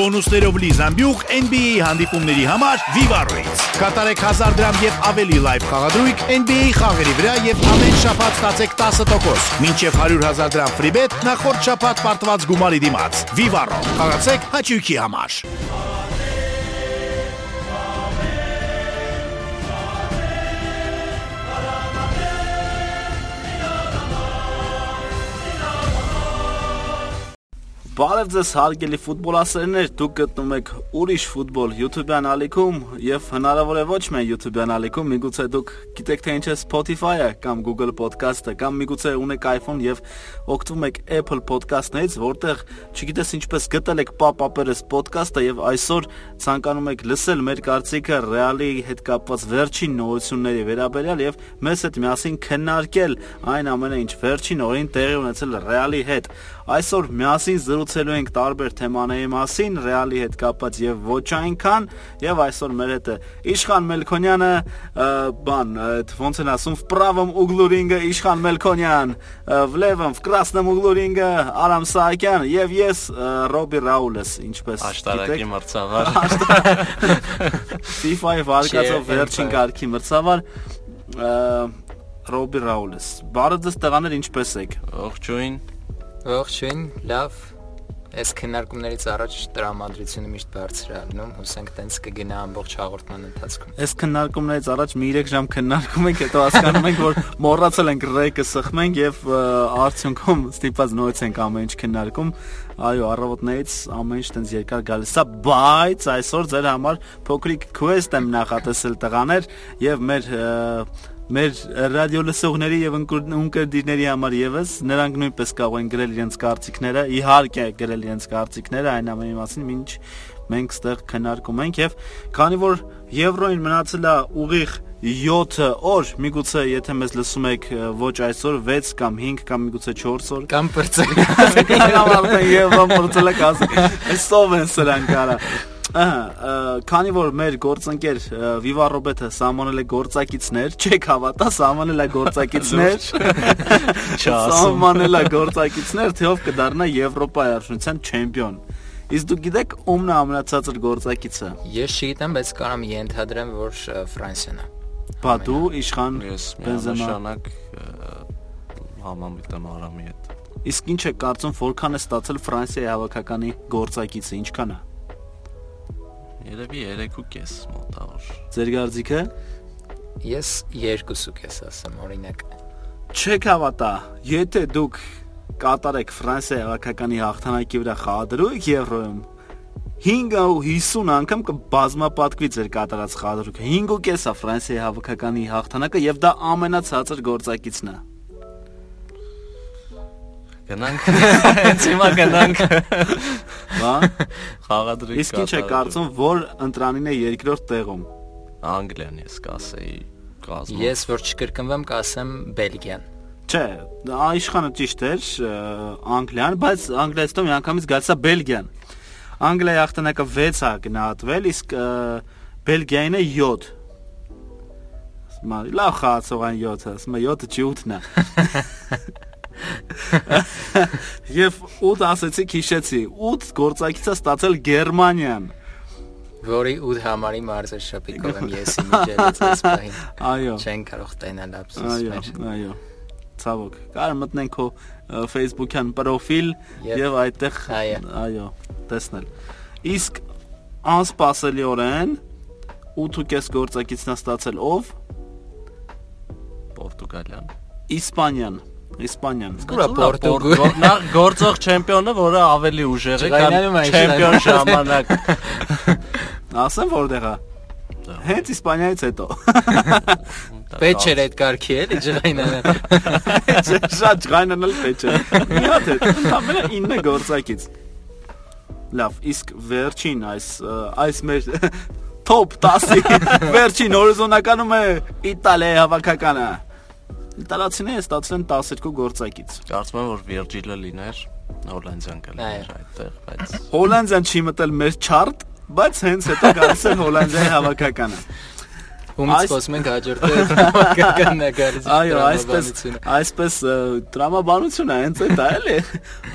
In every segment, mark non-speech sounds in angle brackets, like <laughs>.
Բոնուսներով լի զամբյուղ NBA հանդիպումների համար Viva-ից։ Կատարեք 1000 դրամ եւ ավելի լայվ խաղադրույք NBA խաղերի վրա եւ ամեն շաբաթ ստացեք 10%։ Մինչեւ 100.000 դրամ free bet նախորդ շաբաթ պարտված գումարի դիմաց։ Viva-ro։ Խաղացեք հաճույքի համար։ Բարև ձեզ հարգելի ֆուտբոլասերներ, դուք գտնվում եք ուրիշ ֆուտբոլ YouTube-յան ալիքում եւ հնարավոր է ոչ միայն YouTube-յան ալիքում, միգուցե դուք գիտեք թե ինչ է Spotify-ը կամ Google Podcast-ը կամ միգուցե ունեք iPhone եւ օգտվում եք Apple Podcast-ներից, որտեղ չգիտես ինչպես գտել եք Pop-Up-երս podcast-ը եւ այսօր ցանկանում եք լսել մեր կարծիքը Real-ի հետ կապված վերջին նորությունների վերաբերյալ եւ մեզ հետ միասին քննարկել այն ամենը, ինչ վերջին օրին տեղի ունեցել Real-ի հետ։ Այսօր միասին զրուցելու ենք տարբեր թեմաների մասին, Ռեալի հետ կապված եւ ոչ այնքան, եւ այսօր մեր հետ է Իշխան Մելքոնյանը, բան, այդ ոնց են ասում, Վպրավում ուգլուրինգը Իշխան Մելքոնյան, Վլևում Վկրասնեմ ուգլուրինգը Արամ Սահակյան եւ ես Ռոբի Ռաուլես, ինչպես Աշտարակի մրցավար։ <laughs> FIFA-ի վարկածով վերջին կարգի մրցավար Ռոբի Ռաուլես։ Բարը ձեզ տղաներ ինչպես եք։ Ողջույն։ Ողջույն, լավ։ Այս քննարկումներից առաջ տրամադրությունը միշտ բարձր է առնում, հուսենք տենց կգնա ամբողջ հաղորդման ընթացքում։ Այս քննարկումներից առաջ մի 3 ժամ քննարկում ենք, հետո հասկանում ենք, որ մոռացել ենք ռեյկը սխմենք եւ արդյունքում ստիպված նորից ենք ամեն ինչ քննարկում։ Այո, առավոտներից ամեն ինչ տենց երկար գալիս է, բայց այսօր ձեր համար փոքրիկ quest եմ նախատեսել տղաներ եւ մեր մեր ռադիո լսողների եւ ընկերների համար եւս նրանք նույնպես կարող են գրել իրենց կարծիքները, իհարկե գրել իրենց կարծիքները այն ամենի մասին, ինչ մենք ստեղ քննարկում ենք եւ քանի որ եվրոին մնացել է ուղիղ 7 օր, միգուցե եթե մեզ լսում եք ոչ այսօր 6 կամ 5 կամ միգուցե 4 օր կամ բրծել <laughs> կամ արդեն եվրո բրծել եք ասել, այսով են սրանք արա Ահա, քանի որ մեր գործընկեր Viva Robert-ը սահմանել է գործակիցներ, չեք հավատա, սահմանել է գործակիցներ։ <laughs> Սահմանել է գործակիցներ, թե ով կդառնա Եվրոպայի արժանության չեմպիոն։ Իսկ դուք գիտեք ում-ն է ամենացածր գործակիցը։ Ես չգիտեմ, բայց կարամ ենթադրեմ, որ Ֆրանսիան է։ Բա դու իշխան Ես Բենզեմա։ միանշանակ համամիտ եմ Արամի հետ։ Իսկ ինչ է կարծում, որքան է ստացել Ֆրանսիայի հավաքականի գործակիցը, ինչքան է։ Երևի 3.5 մոտավոր։ Ձեր գարձիկը։ Ես երկուսու կես ասեմ, օրինակ։ Չեք հավատա, եթե դուք կատարեք Ֆրանսիայի հավաքականի հաղթանակի վրա խաղադրույք Եվրոյում 550 անգամ կբազմապատկվի ձեր կատարած խաղադրույքը 5.5 է Ֆրանսիայի հավաքականի հաղթանակը եւ դա ամենացածր գործակիցն է Գնանք։ Հենց հիմա գնանք։ հա Խաղադրիկ։ իսկ ինչ է կարծում որ ընտրանին է երկրորդ տեղում Անգլիան ես կասեի կազմում։ Ես որ չկրկնվեմ, կասեմ Բելգիան։ չէ իշխանը ճիշտ էր Անգլիան բայց Անգլիայից հետո միանգամից գալիս է Բելգիան Անգլիայի հաղթանակը 6 է գնահատվել իսկ Բելգիային է 7 Մա լավ խաղացող այն 7-ը, ասում է 7-ը չի 8-ն է։ Եվ 8 ասեցիք հիշեցի, 8 գործակիցը ստացել Գերմանիան։ Որի 8 համարի մարզաշապիկով եմ ես իմիջելից այս պահին։ Այո։ Չեն կարող տենալ Այո, մեր։ այո։ Ցավոք։ Կարող մտնենք քո Facebook-յան պրոֆիլ եւ այդտեղ Այո։ այո, տեսնել։ Իսկ անսպասելիորեն 8.5 գործակիցն է ստացել ով։ Պորտուգալիան։ Իսպանիան։ Իսպանիան։ Ուրա Պորտուգալ։ Նա գործող չեմպիոնը, որը ավելի ուժեղ է, քան չեմպիոն ժամանակ։ <laughs> Ասեմ որտեղ է։ Հենց Իսպանիայից հետո։ <laughs> Պետք չէր այդ կարգի էլի ջղայնանը։ <laughs> Շատ ջղայնանալ պետք է։ Մի հատ է, ընդամենը 9 գործակից։ Լավ, իսկ վերջին այս այս մեր top 10-ի վերջին հորիզոնականում է Իտալիայի հավաքականը։ Իտալացիները ստացել են 12 գործակից։ Կարծում եմ, որ Վիրջիլը լիներ, Հոլանդիան կլիներ այդտեղ, բայց Հոլանդիան չի մտել մեր չարտ, բայց հենց հետո գալիս է Հոլանդիայի հավաքականը։ Ումից խոսում ենք հաջորդը կգնագարից։ <laughs> Այո, այսպես այսպես տրամաբանություն է հենց այդ էլի։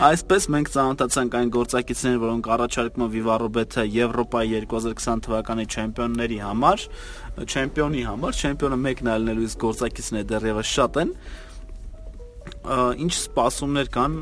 Այսպես մենք ծանոթացանք այն գործակիցներին, որոնք առաջարկում են Viva Roberta Եվրոպայի 2020 թվականի չեմպիոնների համար, չեմպիոնի համար, չեմպիոնը մեկն է ելնելու իսկ գործակիցները դեռևս շատ են ինչ սպասումներ կան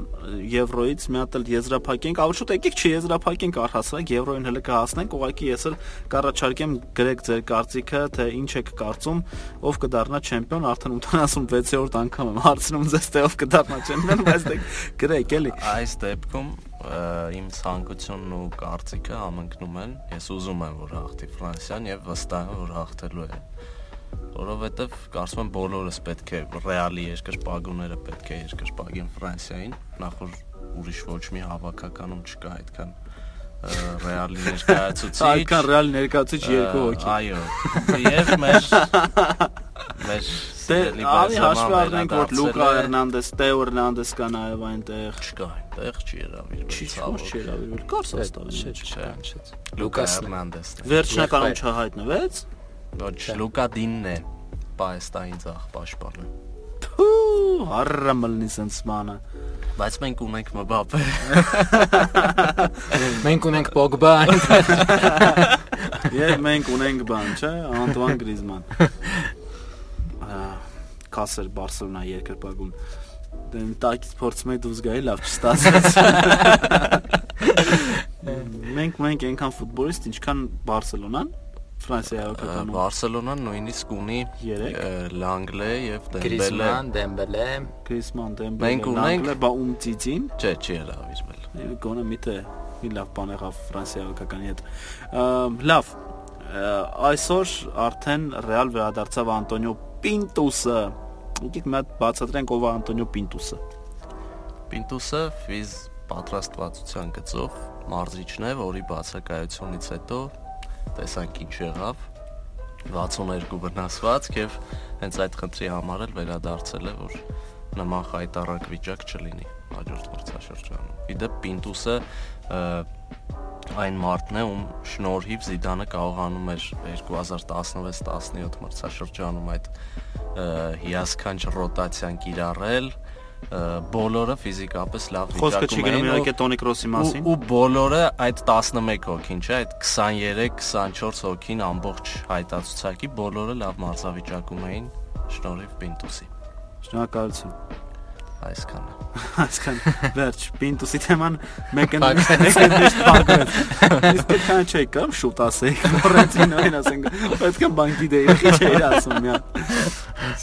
եվրոից մի հատ էլ եզրափակենք ավելի շուտ եկեք չեզրափակենք առհասարակ եվրոին հələ կհասնենք ուղղակի ես էլ կառաջարկեմ գրեք ձեր կարծիքը թե ինչ եք կարծում ով կդառնա չեմպիոն արդեն 86-րդ անգամ եմ հարցնում ձեզ թե ով կդառնա չեմպիոն բայց դե գրեք էլի այս դեպքում իմ ցանկությունն ու կարծիքը համընկնում են ես ուզում եմ որ հաղթի Ֆրանսիան եւ վստահ եմ որ հաղթելու է որովհետև կարծում եմ բոլորս պետք է ռեալի երկրպագուները պետք է երկրպագեն Ֆրանսիային, նախ որ ուրիշ ոչ մի հավաքականում չկա այդքան ռեալի ներկայացուցիչ։ Այդքան ռեալի ներկայացուցիչ երկու հոգի։ Այո։ Եվ մեր մեր Դե արի հաշվի առնենք որ Լուկա Հերնանդես, Տեո Հերնանդես կա նաև այնտեղ։ Չկա, այնտեղ չի հravirվել։ Չի չի հravirվել։ Կարս աստավ։ Չէ, չէ։ Լուկա Հերնանդեսն։ Վերջնականում չհայտնվեց։ Ոչ, Լուկա Դինն է պայստային ցախ պաշտպանը։ Փու, հարրամլնի sense մանը։ Բայց մենք ունենք Մբապե։ <laughs> Մենք ունենք Պոգբա։ <laughs> Եվ մենք ունենք բան, չէ, Անտուան Գրիզման։ Կասեր Բարսելոնա երկրպագուն։ Դե տակից փորձում եք դուրս գայի, լավ չստացվեց։ <laughs> Մենք մենք այնքան ֆուտբոլիստ, ինչքան Բարսելոնան Ֆրանսիայի հակականում։ Բարսելոնան նույնիսկ ունի 3 Լանգլե եւ Դեմբելե։ Գրիզման, Դեմբելե։ Գրիզման, Դեմբելե։ Մենք ունենք բա ում ծիծին։ Չէ, չի հravirվել։ Գոնե միտը մի լավ բան եղավ Ֆրանսիայի հակականի հետ։ Լավ, այսօր արդեն Ռեալ վերադարձավ Անտոնիո Պինտուսը։ Եկեք մի հատ բացատրենք ով է Անտոնիո Պինտուսը։ Պինտուսը ֆիզ պատրաստվածության գծով մարզիչն է, որի բացակայությունից հետո տեսանք ինչ եղավ 62 վնասվածք եւ հենց այդ խնդրի համար էլ վերադարձել է որ նման խայտարակ վիճակ չլինի հաջորդ մրցաշրջանում։ Իդեպ Պինտուսը այն մարդն է, ում շնորհիվ Զիդանը կարողանում էր 2016-17 մրցաշրջանում այդ հիասքանչ ռոտացիան կիրառել, բոլորը ֆիզիկապես լավ վիճակում էին։ Խոսքը չի գնում իհարկե Տոնի Կրոսի մասին։ Ու բոլորը այդ 11 հոգին, չէ, այդ 23-24 հոգին ամբողջ հայտացուցակի բոլորը լավ մարզավիճակում էին շնորհիվ Պինտուսի։ Շնորհակալություն այսքանը։ Այսքան վերջ Պինտուսի թեման մեկը մեկը միշտ փակվեց։ Իսկ է չէ կամ շուտ ասեիք Ֆլորենտինոին ասենք պետք է բան գիտեի քիչ էր ասում միա։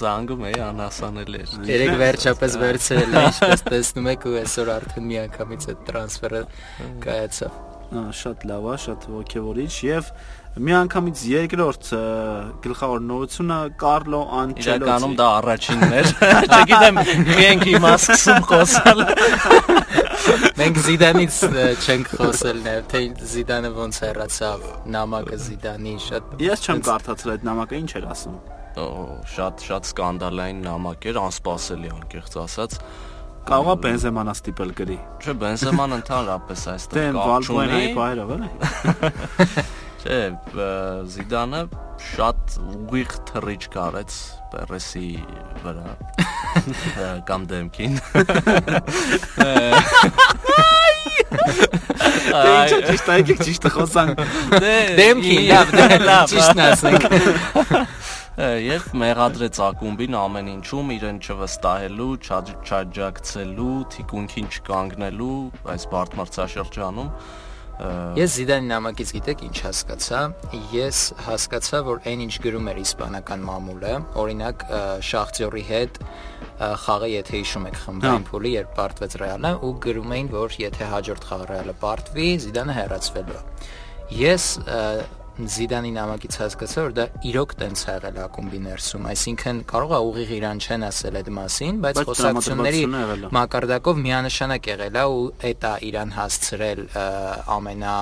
Զանգում էի անհասանել էր։ Երեք վերջապես վերցրել է, <laughs> ինչպես տեսնում եք ու այսօր արդեն միանգամից այդ տրանսֆերը կայացավ։ Շատ լավ է, շատ ողջավորիչ եւ միանգամից երկրորդ գլխավոր նորությունը Կարլո Անչելոտի։ Իրականում դա առաջինն էր։ <laughs> Չգիտեմ, մենք հիմա սկսում խոսալ։ <laughs> Մենք Զիդանից չենք խոսել նաև, թե Զիդանը ոնց հեռացավ, նամակը Զիդանի շատ Ես չեմ կարդացել այդ նամակը, ինչ էր ասում։ Օ, շատ շատ սկանդալային նամակ էր, անսպասելի անկեղծ ասած Կարողա Բենզեմանա ստիպել գրի։ Չէ, Բենզեման ընդհանրապես այստեղ կապ չունի։ Դե Վալբուենայի բայրով էլի։ <laughs> Չէ, Զիդանը շատ ուղիղ թռիչ կարեց Պերեսի վրա կամ դեմքին։ Դե ինչ ճիշտ է, ճիշտ խոսանք։ Դե դեմքին, լավ, դե լավ, ճիշտն ասենք եւ մեղադրեց ակումբին ամեն ինչում իրեն չվստահելու, չաջակցելու, թիկունքին չկանգնելու այս բարդ մրցաշրջանում Ես Զիդանի նամակից գիտեք ինչ հասկացա։ Ես հասկացա, որ այն ինչ գրում էր իսպանական մամուլը, օրինակ Շախտյորի հետ խաղը եթե հիշում եք խմբային փուլի, երբ պարտվեց Ռեալը ու գրում էին, որ եթե հաջորդ խաղը Ռեալը պարտվի, Զիդանը հեռացվելու է։ Ես Զիդանի նամակից հասկացա, որ դա իրոք տենց ա եղել ակումբի ներսում, այսինքն կարող է ուղիղ իրան չեն ասել այդ մասին, բայց խոսակցությունների մակարդակով միանշանակ եղել է ու այդ է իրան հասցրել ամենա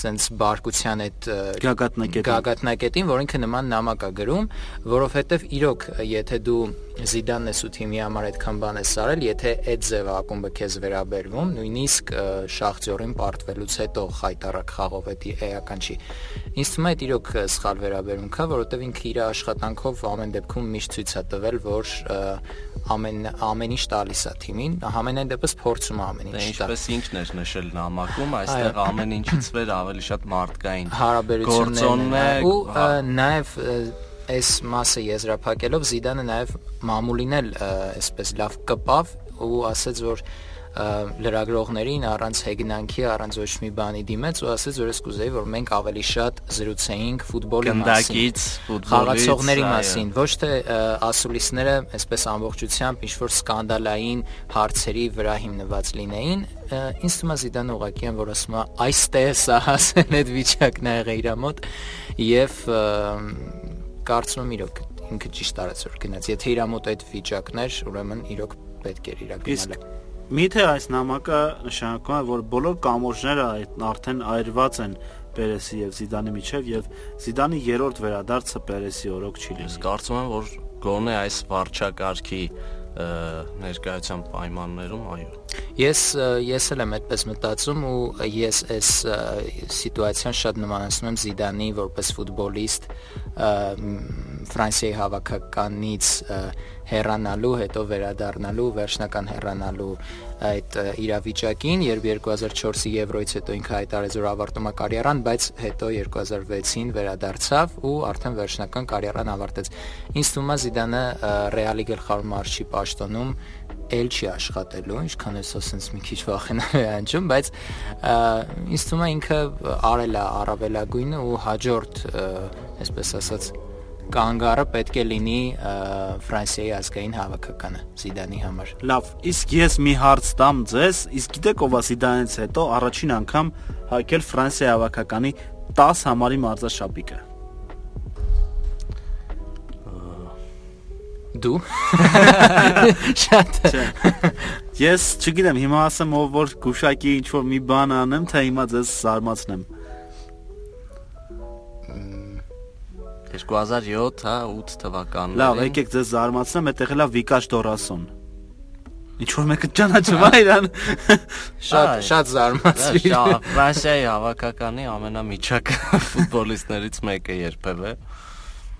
սենց բարկության այդ գագաթնակետին, գագաթնակետին, որ ինքը նման նամակ է գրում, որովհետև իրոք եթե դու Զիդանն ես ու թիմի համար այդքան բան ես արել, եթե այդ ձևը ակումբը քեզ վերաբերվում, նույնիսկ Շախտյորին պարտվելուց հետո խայտարակ խաղով էդի էական չի։ Ինձ թվում է դա իրոք սխալ վերաբերմունք է, որովհետև ինքը իր աշխատանքով ամեն դեպքում միշտ ցույց է տվել, որ ամեն ամեն ինչ տալիս է թիմին, համենայն դեպս փորձում է ամեն Դե ինչ տալ։ ինչպես ինքն էր նշել նամակում, այստեղ ամեն ինչից վեր ավելի շատ մարդկային հարաբերություններն է, ու նաև այս մասը եզրափակելով Զիդանը նաև մամուլին էլ այսպես լավ կպավ ու ասաց որ լրագրողներին առանց հեգնանքի, առանց ոչ մի բանի դիմեց ու ասաց որ ես կուզեի որ մենք ավելի շատ զրուցեինք ֆուտբոլի մասին խաղացողների մասին, ոչ թե ասուլիսները այսպես ամբողջությամբ ինչ որ սկանդալային հարցերի վրա հիմնված լինեին, ինձ թվում է Զիդանը ուղղակի են որ ասում է այստեղ սա հասել այդ վիճակն ա եղել իր մոտ եւ կարծում եմ իրոք ինքը ճիշտ արեց որ գնաց։ Եթե իր մոտ այդ վիճակն էր, ուրեմն իրոք պետք էր իր Իսկ գնալը։ միթե այս նամակը նշանակում է, որ բոլոր կամորջները այդ արդեն այրված են Պերեսի եւ Զիդանի միջև եւ Զիդանի երրորդ վերադարձը Պերեսի օրոք չի Ես լինի։ կարծում եմ, որ գոնե այս վարչակարգի ը, ներկայության պայմաններում, այո։ Ես ես էլ եմ այդպես մտածում ու ես այս սիտուացիան շատ նմանացնում եմ Զիդանի որպես ֆուտբոլիստ Ֆրանսիայի հավաքականից հեռանալու, հետո վերադառնալու, վերջնական հեռանալու այդ իրավիճակին, երբ 2004-ի Եվրոյից հետո ինքը հայտարարեց որ ավարտում է կարիերան, բայց հետո 2006-ին վերադարձավ ու արդեն վերջնական կարիերան ավարտեց։ Ինձ թվում է Զիդանը Ռեալի գլխավոր մարշի պաշտոնում էլ չի աշխատելու, ինչքան ես ասենց մի քիչ վախենալ է անջում, բայց ինձ թվում է ինքը արել է առավելագույնը ու հաջորդ այսպես ասած կանգառը պետք է լինի Ֆրանսիայի ազգային հավաքականը Զիդանի համար։ Լավ, իսկ ես մի հարց տամ ձեզ, իսկ գիտեք ով է Զիդանից հետո առաջին անգամ հայկել Ֆրանսիայի հավաքականի 10 համարի մարզաշապիկը։ Դու? <laughs> Շատ Ես չգիտեմ, հիմա ասեմ ով որ գուշակի ինչ որ մի բան անեմ, թե հիմա ձեզ զարմացնեմ։ 2007, հա, 8 թվականներին։ Լավ, եկեք ձեզ զարմացնեմ, այդտեղ էլա Վիկաշ Դորասոն։ Ինչ որ մեկը ճանաչում է իրան։ <laughs> շատ շատ զարմացրի։ Դա Ֆրանսիայի հավաքականի ամենամիջակ <laughs> ֆուտբոլիստներից մեկը երբևէ։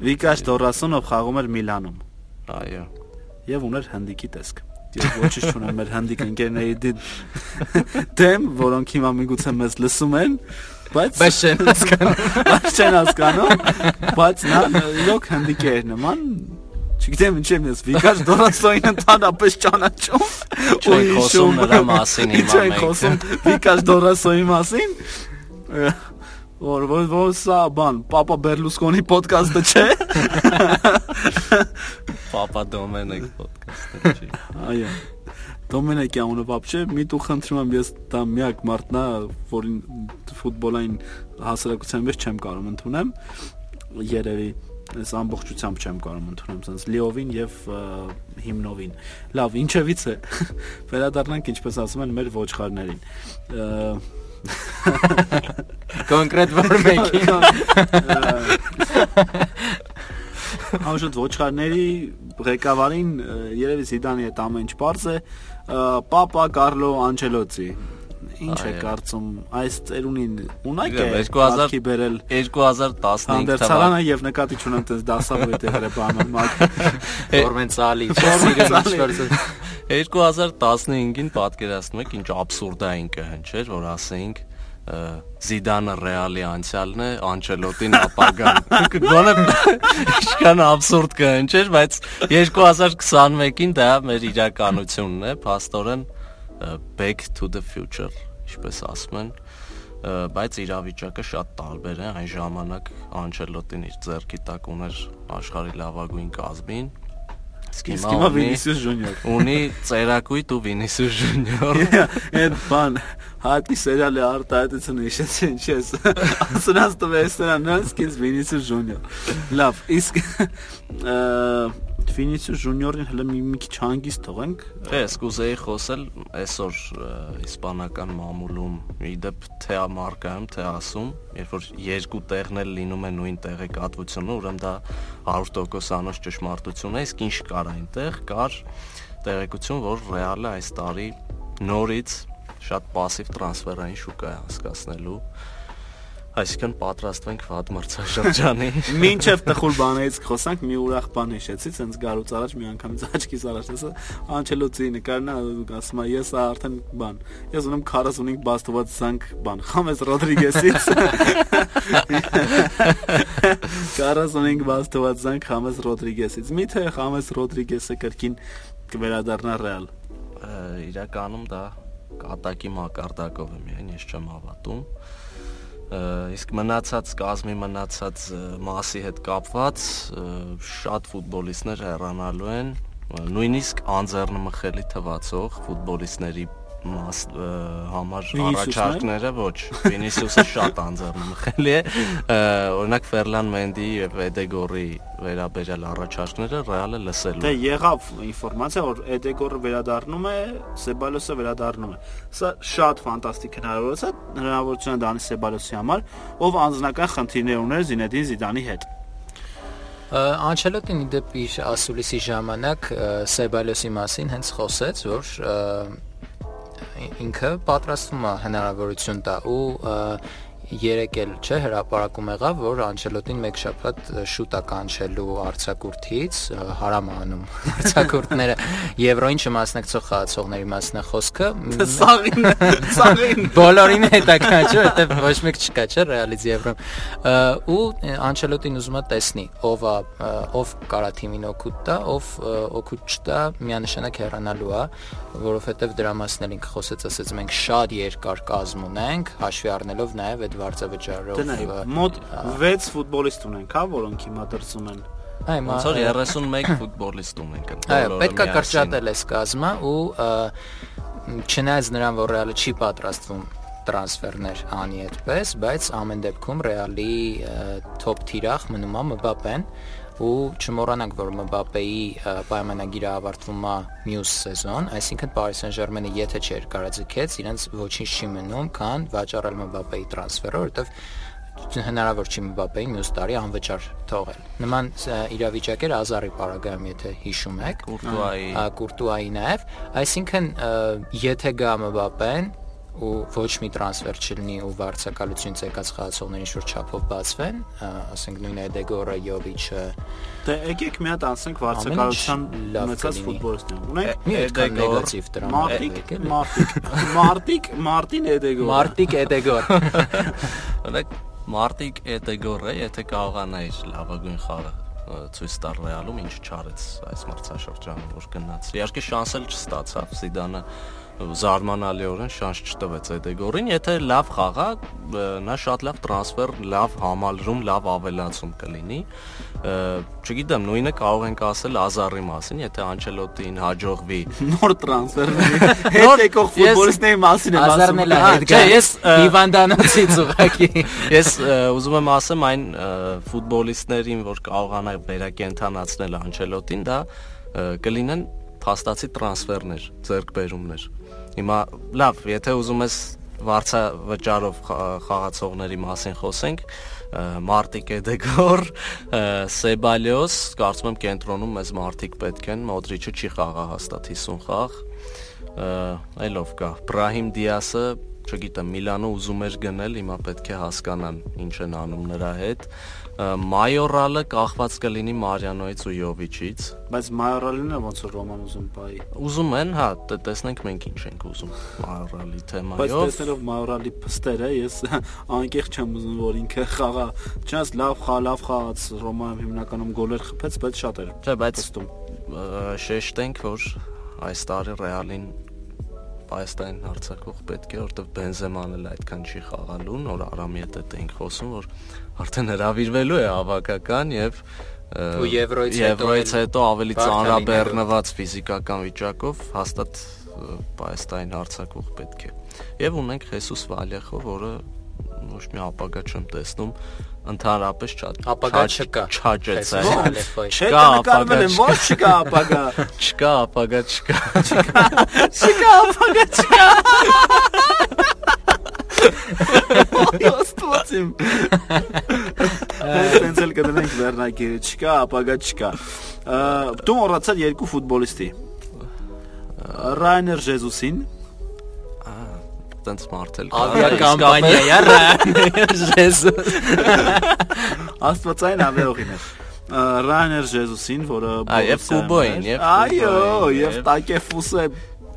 Վիկաշ Դորասոնով խաղում էր Միլանում Այո։ եւ ուներ հանդիկի տեսք։ Ես ոչինչ չունեմ մեր հանդիկ ընկերների <laughs> դեմ, որոնք հիմա միգուցե մեզ լսում են, բայց Բայց չեն հասկանում։ բայց չեն հասկանում, բայց նա իրոք հանդիկ էր նման Չգիտեմ ինչ եմ ես Վիկաշ Դորասոին ընդհանրապես ճանաչում։ ենք խոսում նրա մասին հիմա ենք մենք։ խոսում Վիկաշ Դորասոյի մասին։ Որ որ որ սա բան, Պապա Բերլուսկոնի ոդկասթը չէ։ Պապա Դոմենեկ ոդկասթը չի։ Այո։ Դոմինեկի անունը բաբջե, մի դու խնդրում եմ, ես դա միակ մարդն է, որին ֆուտբոլային հասարակության մեջ չեմ կարող ընդունեմ, երևի այս ամբողջությամբ չեմ կարող ընդունեմ, sense լիովին եւ հիմնովին։ Լավ, ինչևից է։ Վերադառնանք, ինչպես ասում են, մեր ոչխարներին։ Կոնկրետ որ մեկին։ Համոզված ոչխարների ղեկավարին երևի Զիդանի այդ ամեն ինչ բարձ է։ Պապա Կարլո Անչելոցի ինչ է կարծում այս ծերունին ունակ է Եկավ, 2000 կարգի բերել 2015 հանդերձարանը եւ նկատի չունեմ տես դասավորի տեղերը բանան մակ Ֆորմենցալի, ինչ-որ 2015-ին պատկերացնում եք ինչ աբսուրդային կհնչեր, որ ասեինք ը, Զիդանը Ռեալի անցյալն է, Անչելոտին ապագան։ Գոնե ինչքան աբսուրդ կհնչեր, բայց 2021-ին դա մեր իրականությունն է, փաստորեն back to the future, ինչպես ասում են բայց իրավիճակը շատ տարբեր է այն ժամանակ Անչելոտին իր ձեռքի տակ ուներ աշխարհի լավագույն կազմին ունի Վինիսիուս Ժունիոր ունի ծերակույտ ու Վինիսիուս Ժունիոր այդ բան հատի սերիալի արտահայտությունը հիշեցին չես ասնաս տվես նրան նանսկից Վինիսիուս Ժունիոր լավ իսկ Վինիսիուս Ժունիորին հələ մի մի քիչ հանգիստ թողենք Դե, ես կուզեի խոսել այսօր ը, իսպանական մամուլում իդեպ թե մարկայում, թե ասում, երբ որ երկու տեղն էլ լինում է նույն տեղեկատվությունը, ուրեմն դա 100% անոց ճշմարտություն է, իսկ ինչ կար այնտեղ, կար տեղեկություն, որ Ռեալը այս տարի նորից շատ пассив տրանսֆերային շուկա է հասկացնելու Այսինքն պատրաստվենք վատ մրցաշրջանի։ <laughs> Մինչև տխուր բաներից խոսանք, մի ուրախ բան հիշեցի, ցենց գալուց առաջ մի անգամից աչքիս առաջ տեսա Անչելոթի նկարն է, ասում է, ես արդեն բան։ Ես ունեմ 45 բաստված զանգ բան, Խամես Ռոդրիգեսից։ <laughs> 45 բաստված զանգ Խամես Ռոդրիգեսից։ Միթե Խամես Ռոդրիգեսը կրկին կվերադառնա Ռեալ։ Իրականում դա կատակի մակարդակով է միայն ես չեմ հավատում իսկ մնացած կազմի մնացած մասի հետ կապված շատ ֆուտբոլիստներ հեռանալու են նույնիսկ անձեռնմխելի թվացող ֆուտբոլիստների համար առաջարկները ոչ Վինիսիուսը շատ անձեռնմխելի է օրինակ Ֆերլան Մենդի եւ Էդեգորի վերաբերյալ առաջարկները ռեալը լսելու դե եղավ ինֆորմացիա որ Էդեգորը վերադառնում է Սեբալոսը վերադառնում է սա շատ ֆանտաստիկ հնարավորություն է հնարավորություն Դանի Սեբալոսի համար ով անձնական խնդիրներ ուներ Զինեդին Զիդանի հետ Անչելոտին դեպի ասուլիսի ժամանակ Սեբալոսի մասին հենց խոսեց, որ ինքը պատրաստվում է հնարավորություն տա ու երեք էլ չէ հրաապարակում եղավ, որ Անչելոտին մեկ շաբաթ շուտ է կանչելու արցակուրտից, հարամանում <laughs> արցակուրտները Եվրոին չմասնակցող խաղացողների մասն է խոսքը։ Սաղին, <laughs> սաղին։ Բոլորին է դա կանչը, որտեվ ոչ մեկ չկա, չէ, ռեալից Եվրոմ։ Ու Անչելոտին ուզում է տեսնի, ով է, ով կարա թիմին օգուտ տա, ով օգուտ չտա, միանշանակ հեռանալու է, որովհետև դրա մասն էլ ինքը խոսեց, ասեց մենք շատ երկար կազմ ունենք, հաշվի առնելով նաև այդ վարձավճարով։ Դնայ, մոտ 6 ֆուտբոլիստ ունենք, հա, որոնք հիմա դրսում են։ Այ ոնց որ 31 ֆուտբոլիստ ունենք ընդ Այո, պետքա կրճատել այս կազմը ու չնայած նրան, որ Ռեալը չի պատրաստվում տրանսֆերներ անի այդպես, բայց ամեն դեպքում Ռեալի top թիրախ մնում է Մբապեն ու չմոռանանք, որ Մբապեի պայմանագիրը ավարտվում է մյուս սեզոն, այսինքն Paris Saint-Germain-ը եթե չէր կարաձգեց, իրենց ոչինչ չի մնում, քան վաճառել Մբապեի տրանսֆերը, որովհետև հնարավոր չի Մբապեին մյուս տարի անվճար թողել։ Նման իրավիճակ էր Ազարի պարագայում, եթե հիշում եք։ Կուրտուայի։ Կուրտուայի նաև, այսինքն եթե գա Մբապեն, ու ոչ մի տրանսֆեր չլինի ու վարձակալություն ցեկած խաղացողների շուրջ չափով բացվեն, ասենք նույն Էդեգորը, Յովիչը։ Դե եկեք մի հատ ասենք վարձակալության ունեցած ֆուտբոլիստներ։ Ունենք Էդեգոր Մարտիկ, Մարտիկ, Մարտիկ, Մարտին Էդեգոր։ Մարտիկ Էդեգոր։ <laughs> Ունեք Մարտիկ Էդեգորը, եթե կարողանայր լավագույն խաղը ցույց տալ Ռեալում ինչ չարեց այս մրցաշրջանում որ գնաց։ Իհարկե շանս էլ չստացավ Զիդանը զարմանալիորեն շանս չտվեց Էդեգորին, եթե լավ խաղա, նա շատ լավ տրանսֆեր, լավ համալրում, լավ ավելացում կլինի։ Չգիտեմ, նույնը կարող ենք ասել Ազարի մասին, եթե Անչելոտին հաջողվի նոր տրանսֆերների <laughs> հետ եկող ֆուտբոլիստների մասին եմ ասում։ Ազարն էլ հետ գա։ Ես Հիվանդանոցից ուղակի։ <laughs> Ես ուզում եմ ասեմ այն ֆուտբոլիստներին, որ կարողանա վերակենդանացնել Անչելոտին, դա կլինեն փաստացի տրանսֆերներ, ձեռքբերումներ։ Հիմա լավ, եթե ուզում ես վարձա վճարով խաղացողների մասին խոսենք, Մարտիկ Էդեգոր, Սեբալիոս, կարծում եմ կենտրոնում մեզ Մարտիկ պետք են, Մոդրիչը չի խաղա հաստատ 50 խաղ։ Այլով կա։ Բրահիմ Դիասը, չգիտեմ, Միլանը ուզում էր գնել, հիմա պետք է հասկանան ինչ են անում նրա հետ։ Մայորալը կախված կլինի Մարիանոից ու Յովիչից, բայց Մայորալին է ոնց որ Ռոման ուզում բայ։ Ուզում են, հա, տեսնենք մենք ինչ ենք ուզում Մայորալի թեմայով։ Բայց տեսնելով Մայորալի փստերը, ես <laughs> անկեղծ չեմ ուզում որ ինքը խաղա, չնայած լավ խաղ, լավ խաղաց Ռոմայում հիմնականում գոլեր խփեց, բայց շատ էր։ Չէ, բայց շեշտենք, որ այս տարի Ռեալին Պայստայն հարցակող պետք է, որտեվ Բենզեման էլ այդքան չի խաղալու, նոր Արամի հետ ենք խոսում, որ արդեն հravirվելու է հավաքական եւ ու Եվրոից հետո Եվրոից հետո ավելի ծանրաբեռնված ֆիզիկական վիճակով հաստատ Պայստայն հարցակող պետք է։ Եվ ունենք Խեսուս Վալիախով, որը ոչ մի ապագա չեմ տեսնում ընդհանրապես չա ապագա չկա չաճեց չկա ապագա ոչ չկա ապագա <laughs> չկա ապագա չկա չկա ապագա չկա Ոստոցիմ Այսպես էլ կդնենք վերնակիրը չկա ապագա չկա Դու մոռացար երկու ֆուտբոլիստի Ռայներ Ժեզուսին տենց մարդ էլ ավիակամպանիա Ryanair Jesus Աստվածային ավերողին է։ Ryanair Jesus-ին, որը Այ, եւ Կուբոյին, եւ Այո, եւ Տակեֆուսը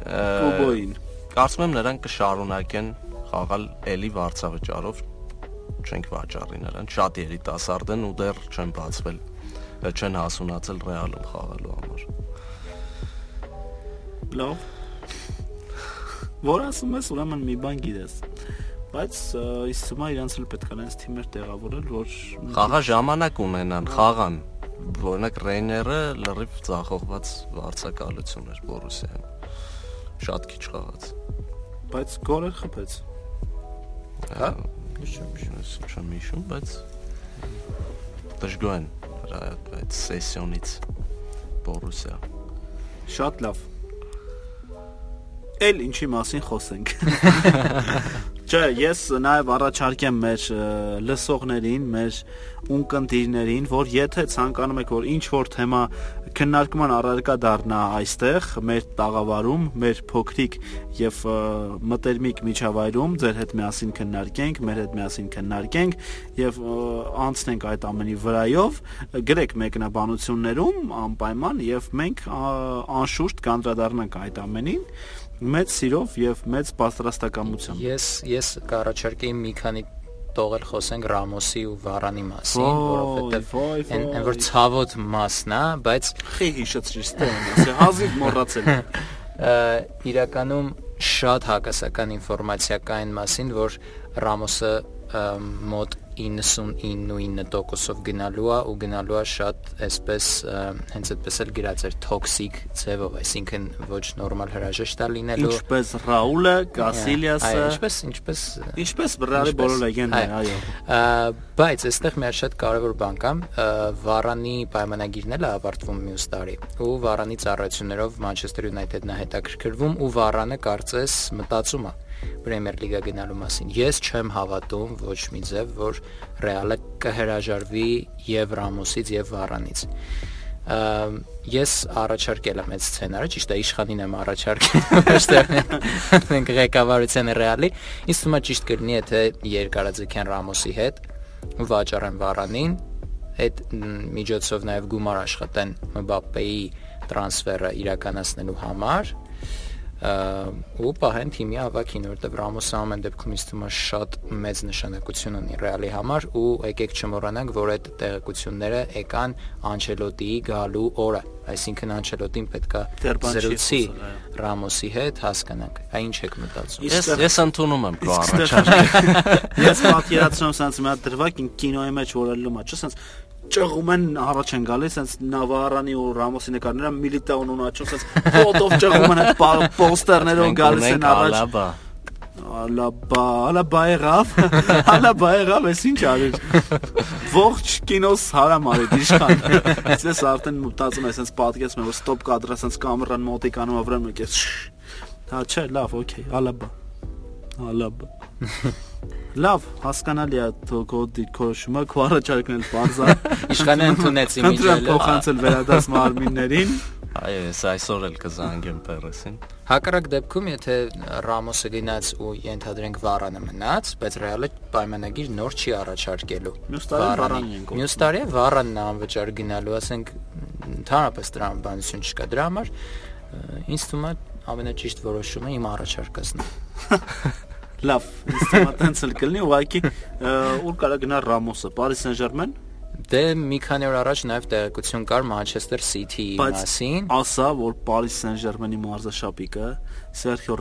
Կուբոյին։ Կարծում եմ նրանք կշարունակեն խաղալ էլի վարձավճարով չենք վաճառի նրան շատ երիտասարդ են ու դեռ չեն բացվել չեն հասունացել ռեալում խաղալու համար Լավ։ Որ ասում ես, ուրեմն մի բան գիտես։ Բայց թվում է իրանց էլ պետք է այնց թիմեր տեղավորել, որ խաղա ժամանակ ունենան խաղան օրինակ Ռեյները լրիվ ցախողված վարձակալություն էր Բորուսիայում շատ քիչ խաղաց բայց գոլեր խփեց։ հա չեմ չեմ հիշում բայց դժգոհ են նրա այդ սեսիոնից Բորուսիա Շատ լավ։ Էլ ինչի մասին խոսենք։ <laughs> Չէ, ես նաև առաջարկեմ մեր լսողներին, մեր ունկնդիրներին, որ եթե ցանկանում եք, որ ինչ որ թեմա քննարկման առարկա դառնա այստեղ, մեր տաղավարում, մեր փոքրիկ եւ մտերմիկ միջավայրում, ձեր հետ միասին քննարկենք, մեր հետ միասին քննարկենք եւ անցնենք այդ ամենի վրայով, գրեք մեկնաբանություններում անպայման եւ մենք անշուշտ կանդրադառնանք այդ ամենին մեծ սիրով եւ մեծ պատրաստակամությամբ։ Ես ես կառաջարկեի մի քանի տողել խոսենք Ռամոսի ու Վարանի մասին, որովհետեւ այն այն որ ցավոտ մասն է, բայց Խի հիշեցրի ստեն, ասե հազիվ մոռացել։ <laughs> իրականում շատ հակասական ինֆորմացիա կա այն մասին, որ Ռամոսը մոտ 99.9%-ով գնալու է ու գնալու է շատ այսպես հենց այդպես էլ գրած էր toxic ձևով, այսինքն ոչ նորմալ հրաժեշտ է լինելու։ Ինչպես Ռաուլը, Այո, Կասիլիասը, ինչպես ինչպես ինչպես Ռեալի բոլոր լեգենդները, այո։ բայց այստեղ մի շատ կարևոր բան կա։ Վարանի պայմանագիրն էլ է ավարտվում մյուս տարի։ Ու Վարանի ծառայություններով Մանչեսթեր Յունայթեդն է հետաքրքրվում ու Վարանը կարծես մտածում է Պրեմիեր լիգա գնալու մասին։ Ես չեմ հավատում ոչ մի ձև, որ Ռեալը կհրաժարվի եւ Ռամոսից եւ Վարանից։ ես առաջարկել եմ այդ սցենարը, ճիշտ է, իշխանին եմ առաջարկել, <laughs> թե մենք ղեկավարության Ռեալի։ Ինձ թվում է ճիշտ կլինի, եթե երկարաձգեն Ռամոսի հետ վաճառեն Վարանին, այդ միջոցով նաև գումար աշխատեն Մբապեի տրանսֆերը իրականացնելու համար ու պահեն թիմի ավակին, որտեղ Ռամոսը ամեն դեպքում ինձ թվում է շատ մեծ նշանակություն ունի Ռեալի համար ու եկեք չմոռանանք, որ այդ տեղեկությունները եկան Անչելոտիի գալու օրը, այսինքն Անչելոտին պետքա զրուցի Ռամոսի հետ, հասկանանք։ Այ ինչ եք մտածում։ ես ես ընդունում եմ քո առաջարկը Ես պատկերացնում sense մի հատ դրվակ կինոյի մեջ որելում է, չէ՞ sense ճղում են առաջ են գալիս sense Նավարանի ու Ռամոսի նկարները միլիտաուն ունաչում sense ֆոտով ճղում են այդ պոստերներով գալիս են առաջ. Ալաբա Ալաբա, եղավ, <laughs> ալաբա եղավ, ես ինչ արիր։ Ողջ կինոս հարամ արի իշխան։ Ես արդեն մտածում եմ, ասենց պատկերացնում եմ, որ ստոպ կադրը ասենց կամերան մոտիկանում ավրեմ եք ես։ Հա, չէ, լավ, օքեյ, ալաբա։ Ալաբա։ Լավ, հասկանալի է քո դիրքորոշումը, քո առաջարկն էլ բարձա։ Իշխանը ընդունեց իմիջը։ փոխանցել վերադաս մարմիններին։ այո ես այսօր էլ կզանգեմ Պերեսին Հակառակ դեպքում, եթե Ռամոսը գնաց ու ենթադրենք Վարանը մնաց, բայց Ռեալը պայմանագիր նոր չի առաջարկելու։ Մյուս տարի Վարանին են կոչում։ Մյուս տարի Վարանն է անվճար գնալու, ասենք ընդհանրապես տրամաբանություն չկա դրա համար։ ը, Ինձ թվում է ամենաճիշտ որոշումը իմ առաջարկածն է։ <laughs> Լավ, է տենց էլ կլինի, ուղղակի ուր կարա գնա Ռամոսը, Paris Saint-Germain։ Դե մի քանի օր առաջ նաև տեղեկություն կար Սիթիի Բայց մասին։ ասա, որ Paris Saint-Germain-ի մարզաշապիկը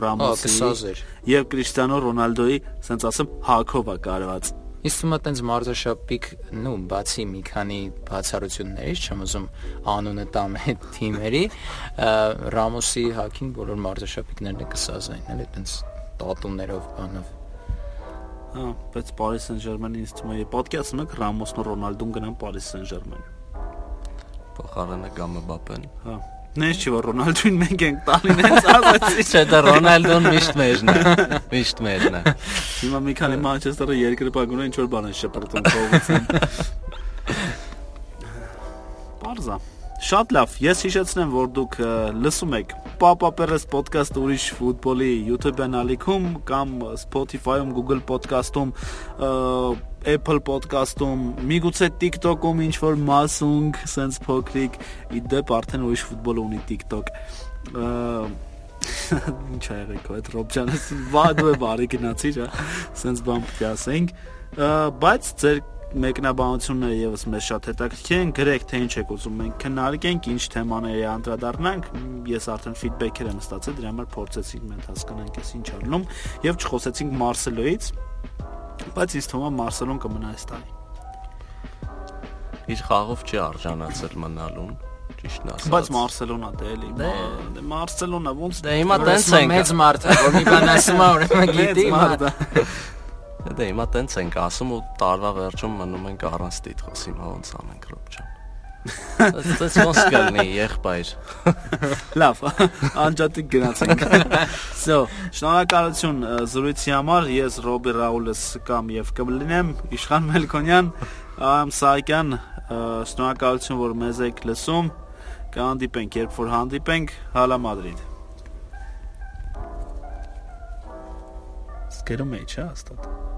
Ռամոսի կսազեր։ եւ Կրիստիանո Ռոնալդոյի, ասենց ասեմ, հակով է կարված։ Իսկ է տենց մարզաշապիկ, նու, բացի մի քանի բացառություններից, չեմ ուզում անունը տամ այդ թիմերի, Ռամոսի հակին բոլոր մարզաշապիկներն է կսազային, էլի տենց տատումներով բանով։ Հա, բայց Paris Saint-Germain-ը ինձ թվում է պատկերացնում եք Ռամոսն ու Ռոնալդուն գնան Paris Saint-Germain։ փոխարենը կամ Մբապեն Հա։ Նենց չի որ Ռոնալդուն մենք ենք տալին հենց ասացի։ չէ դա Ռոնալդոն միշտ մեջն է միշտ մեջն է Հիմա մի քանի Մանչեսթերը երկրպագուն ինչ որ բան են շպրտում փողոցին։ <laughs> Պարզա։ Շատ լավ։ Ես հիշեցնեմ, որ դուք լսում եք Papa Perez podcast ուրիշ ֆուտբոլի YouTube-յան ալիքում կամ Spotify-ում, Google podcast-ում, Apple podcast-ում, միգուցե TikTok-ում ինչ որ մասունք, sense փոքրիկ, իդեպ արդեն ուրիշ ֆուտբոլ ունի TikTok։ <laughs> Ինչ ա եղել քո այդ Ռոբջանը, <laughs> վա դու բարի գնացիր, հա։ Սենց բան պետք է ասենք։ Բայց ձեր մեկնաբանությունները եւս մեզ շատ հետաքրքիր են, գրեք թե ինչ եք ուզում մենք քննարկենք, ինչ թեմաների անդրադառնանք։ Ես արդեն ֆիդբեքեր եմ ստացել, դրա համար փորձեցինք մենք հասկանանք ես ինչ ալնում եւ չխոսեցինք Մարսելոից, բայց ինձ թվում է Մարսելոն կմնա այս տարի։ Իր խաղով չի արժանացել մնալուն, ճիշտն ասած։ Բայց Մարսելոնա դե էլի։ Դե- մա- Մարսելոնա ոնց Դե հիմա տենց ենք։ մեծ մարդ է, որ մի բան ասում է, ուրեմն գիտի։ Մեծ մարդ է։ Դե հիմա տենց ենք ասում ու տարվա վերջում մնում ենք առանց տիտղոս հիմա ոնց անենք ռոբջան։ <laughs> Դες ոնց կլինի եղբայր։ <laughs> Լավ, անջատիկ գնացինք։ <laughs> So, շնորհակալություն զրույցի համար։ Ես Ռոբի Ռաուլս կամ եւ կլինեմ Իշխան Մելքոնյան, Ամ Սահակյան, շնորհակալություն որ մեզ եք լսում։ Կհանդիպենք, երբ որ հանդիպենք, հալա Մադրիդ։ Սկերում է, չէ՞ հաստատ։